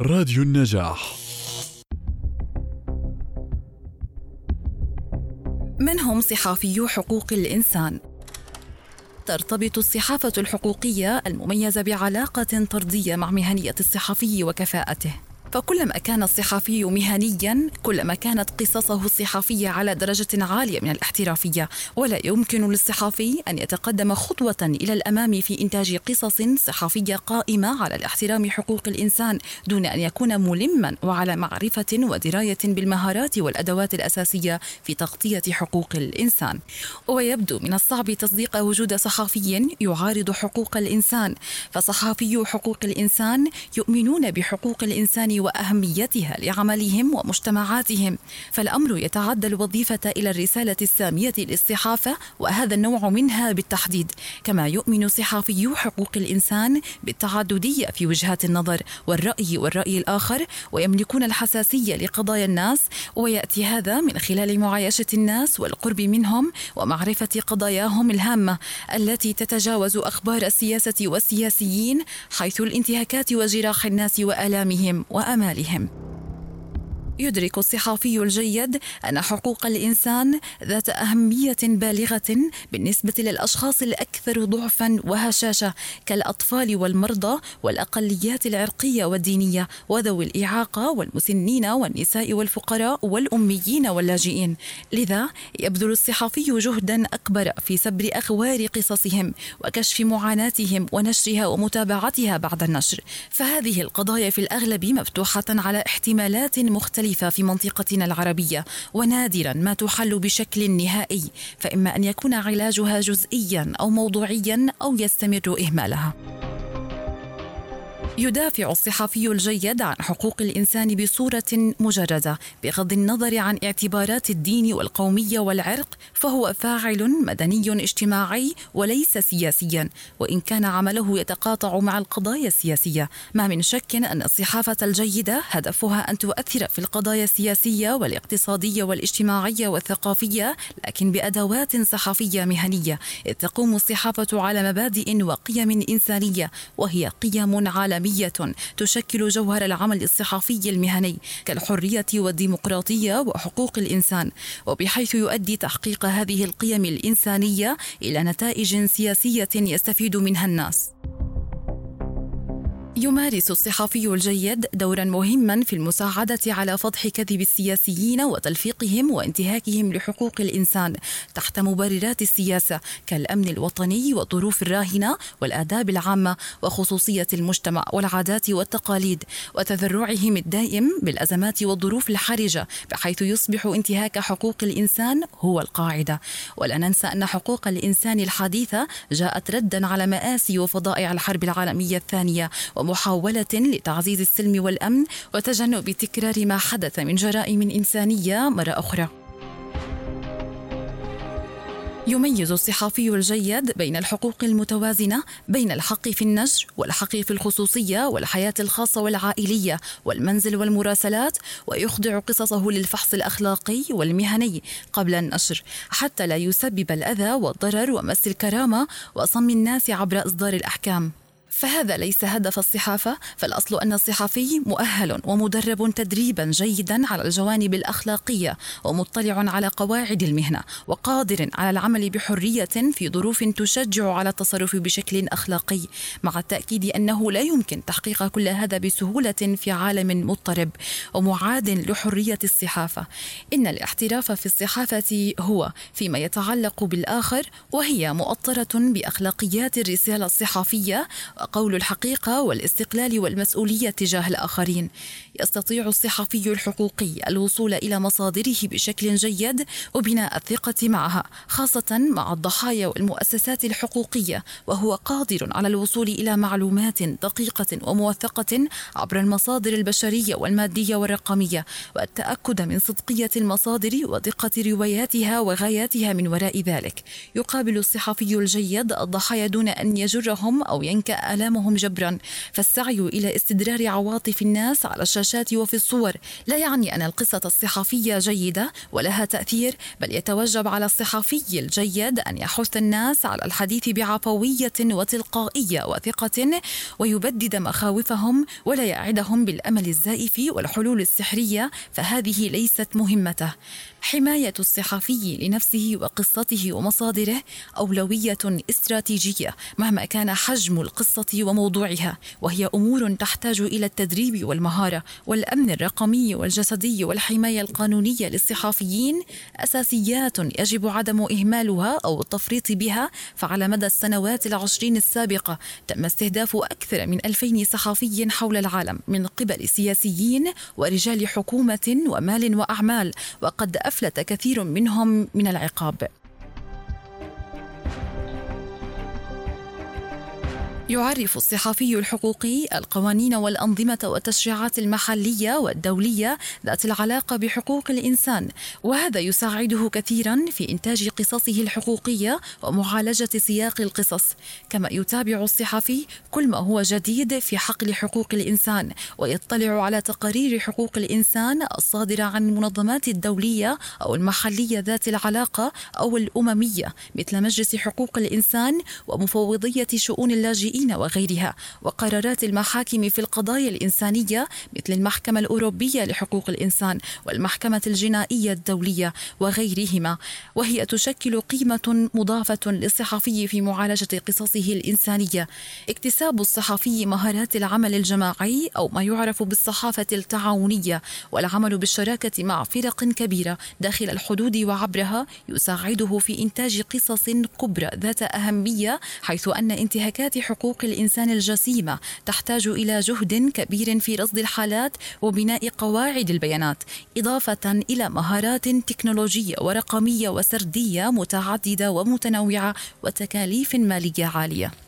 راديو النجاح من هم صحافيو حقوق الإنسان؟ ترتبط الصحافة الحقوقية المميزة بعلاقة طردية مع مهنية الصحفي وكفاءته فكلما كان الصحفي مهنيا كلما كانت قصصه الصحفية على درجة عالية من الاحترافية. ولا يمكن للصحفي أن يتقدم خطوة إلى الأمام في إنتاج قصص صحفية قائمة على الاحترام حقوق الإنسان دون أن يكون ملما وعلى معرفة ودراية بالمهارات والأدوات الأساسية في تغطية حقوق الإنسان. ويبدو من الصعب تصديق وجود صحفي يعارض حقوق الإنسان. فصحافي حقوق الإنسان يؤمنون بحقوق الإنسان وأهميتها لعملهم ومجتمعاتهم. فالأمر يتعدى الوظيفة إلى الرسالة السامية للصحافة وهذا النوع منها بالتحديد. كما يؤمن صحافي حقوق الإنسان بالتعددية في وجهات النظر والرأي والرأي الآخر ويملكون الحساسية لقضايا الناس ويأتي هذا من خلال معايشة الناس والقرب منهم ومعرفة قضاياهم الهامة التي تتجاوز أخبار السياسة والسياسيين حيث الانتهاكات وجراح الناس وآلامهم وأمامهم وامالهم يدرك الصحافي الجيد أن حقوق الإنسان ذات أهمية بالغة بالنسبة للأشخاص الأكثر ضعفا وهشاشة كالأطفال والمرضى والأقليات العرقية والدينية وذوي الإعاقة والمسنين والنساء والفقراء والأميين واللاجئين. لذا يبذل الصحافي جهدا أكبر في سبر أخبار قصصهم وكشف معاناتهم ونشرها ومتابعتها بعد النشر. فهذه القضايا في الأغلب مفتوحة على احتمالات مختلفة مختلفة في منطقتنا العربية ونادرا ما تحل بشكل نهائي فإما أن يكون علاجها جزئيا أو موضوعيا أو يستمر إهمالها. يدافع الصحفي الجيد عن حقوق الإنسان بصورة مجردة بغض النظر عن اعتبارات الدين والقومية والعرق فهو فاعل مدني اجتماعي وليس سياسيا وإن كان عمله يتقاطع مع القضايا السياسية. ما من شك أن الصحافة الجيدة هدفها أن تؤثر في القضايا السياسية والاقتصادية والاجتماعية والثقافية لكن بأدوات صحفية مهنية. إذ تقوم الصحافة على مبادئ وقيم إنسانية وهي قيم عالمية. عالمية تشكل جوهر العمل الصحفي المهني كالحرية والديمقراطية وحقوق الإنسان وبحيث يؤدي تحقيق هذه القيم الإنسانية إلى نتائج سياسية يستفيد منها الناس. يمارس الصحفي الجيد دورا مهما في المساعدة على فضح كذب السياسيين وتلفيقهم وانتهاكهم لحقوق الإنسان تحت مبررات السياسة كالأمن الوطني والظروف الراهنة والآداب العامة وخصوصية المجتمع والعادات والتقاليد وتذرعهم الدائم بالأزمات والظروف الحرجة بحيث يصبح انتهاك حقوق الإنسان هو القاعدة. ولا ننسى أن حقوق الإنسان الحديثة جاءت ردا على مآسي وفضائع الحرب العالمية الثانية ومحاولة لتعزيز السلم والأمن وتجنب تكرار ما حدث من جرائم إنسانية مرة أخرى. يميز الصحافي الجيد بين الحقوق المتوازنة بين الحق في النشر والحق في الخصوصية والحياة الخاصة والعائلية والمنزل والمراسلات ويخضع قصصه للفحص الأخلاقي والمهني قبل النشر حتى لا يسبب الأذى والضرر ومس الكرامة وصم الناس عبر إصدار الأحكام. فهذا ليس هدف الصحافة فالأصل أن الصحفي مؤهل ومدرب تدريبا جيدا على الجوانب الأخلاقية ومطلع على قواعد المهنة وقادر على العمل بحرية في ظروف تشجع على التصرف بشكل أخلاقي مع التأكيد أنه لا يمكن تحقيق كل هذا بسهولة في عالم مضطرب ومعاد لحرية الصحافة. إن الاحتراف في الصحافة هو فيما يتعلق بالآخر وهي مؤطرة بأخلاقيات الرسالة الصحفية قول الحقيقة والاستقلال والمسؤولية تجاه الآخرين. يستطيع الصحفي الحقوقي الوصول إلى مصادره بشكل جيد وبناء الثقة معها خاصة مع الضحايا والمؤسسات الحقوقية وهو قادر على الوصول إلى معلومات دقيقة وموثقة عبر المصادر البشرية والمادية والرقمية والتأكد من صدقية المصادر ودقة رواياتها وغاياتها من وراء ذلك. يقابل الصحفي الجيد الضحايا دون أن يجرهم أو ينكأ آلامهم جبرا. فالسعي إلى استدرار عواطف الناس على الشاشات وفي الصور لا يعني أن القصة الصحفية جيدة ولها تأثير بل يتوجب على الصحفي الجيد أن يحث الناس على الحديث بعفوية وتلقائية وثقة ويبدد مخاوفهم ولا يعدهم بالأمل الزائف والحلول السحرية فهذه ليست مهمته. حماية الصحفي لنفسه وقصته ومصادره أولوية استراتيجية مهما كان حجم القصة وموضوعها وهي أمور تحتاج إلى التدريب والمهارة والأمن الرقمي والجسدي والحماية القانونية للصحفيين. أساسيات يجب عدم إهمالها أو التفريط بها فعلى مدى السنوات العشرين السابقة تم استهداف أكثر من ألفين صحفي حول العالم من قبل سياسيين ورجال حكومة ومال وأعمال وقد أفلت كثير منهم من العقاب. يعرف الصحفي الحقوقي القوانين والأنظمة والتشريعات المحلية والدولية ذات العلاقة بحقوق الإنسان وهذا يساعده كثيرا في إنتاج قصصه الحقوقية ومعالجة سياق القصص. كما يتابع الصحفي كل ما هو جديد في حقل حقوق الإنسان ويطلع على تقارير حقوق الإنسان الصادرة عن المنظمات الدولية أو المحلية ذات العلاقة أو الأممية مثل مجلس حقوق الإنسان ومفوضية شؤون اللاجئين اللاجئين وغيرها وقرارات المحاكم في القضايا الإنسانية مثل المحكمة الأوروبية لحقوق الإنسان والمحكمة الجنائية الدولية وغيرهما. وهي تشكل قيمة مضافة للصحفي في معالجة قصصه الإنسانية. اكتساب الصحفي مهارات العمل الجماعي أو ما يعرف بالصحافة التعاونية والعمل بالشراكة مع فرق كبيرة داخل الحدود وعبرها يساعده في إنتاج قصص كبرى ذات أهمية حيث أن انتهاكات حقوق حقوق الإنسان الجسيمة تحتاج إلى جهد كبير في رصد الحالات وبناء قواعد البيانات إضافة إلى مهارات تكنولوجية ورقمية وسردية متعددة ومتنوعة وتكاليف مالية عالية.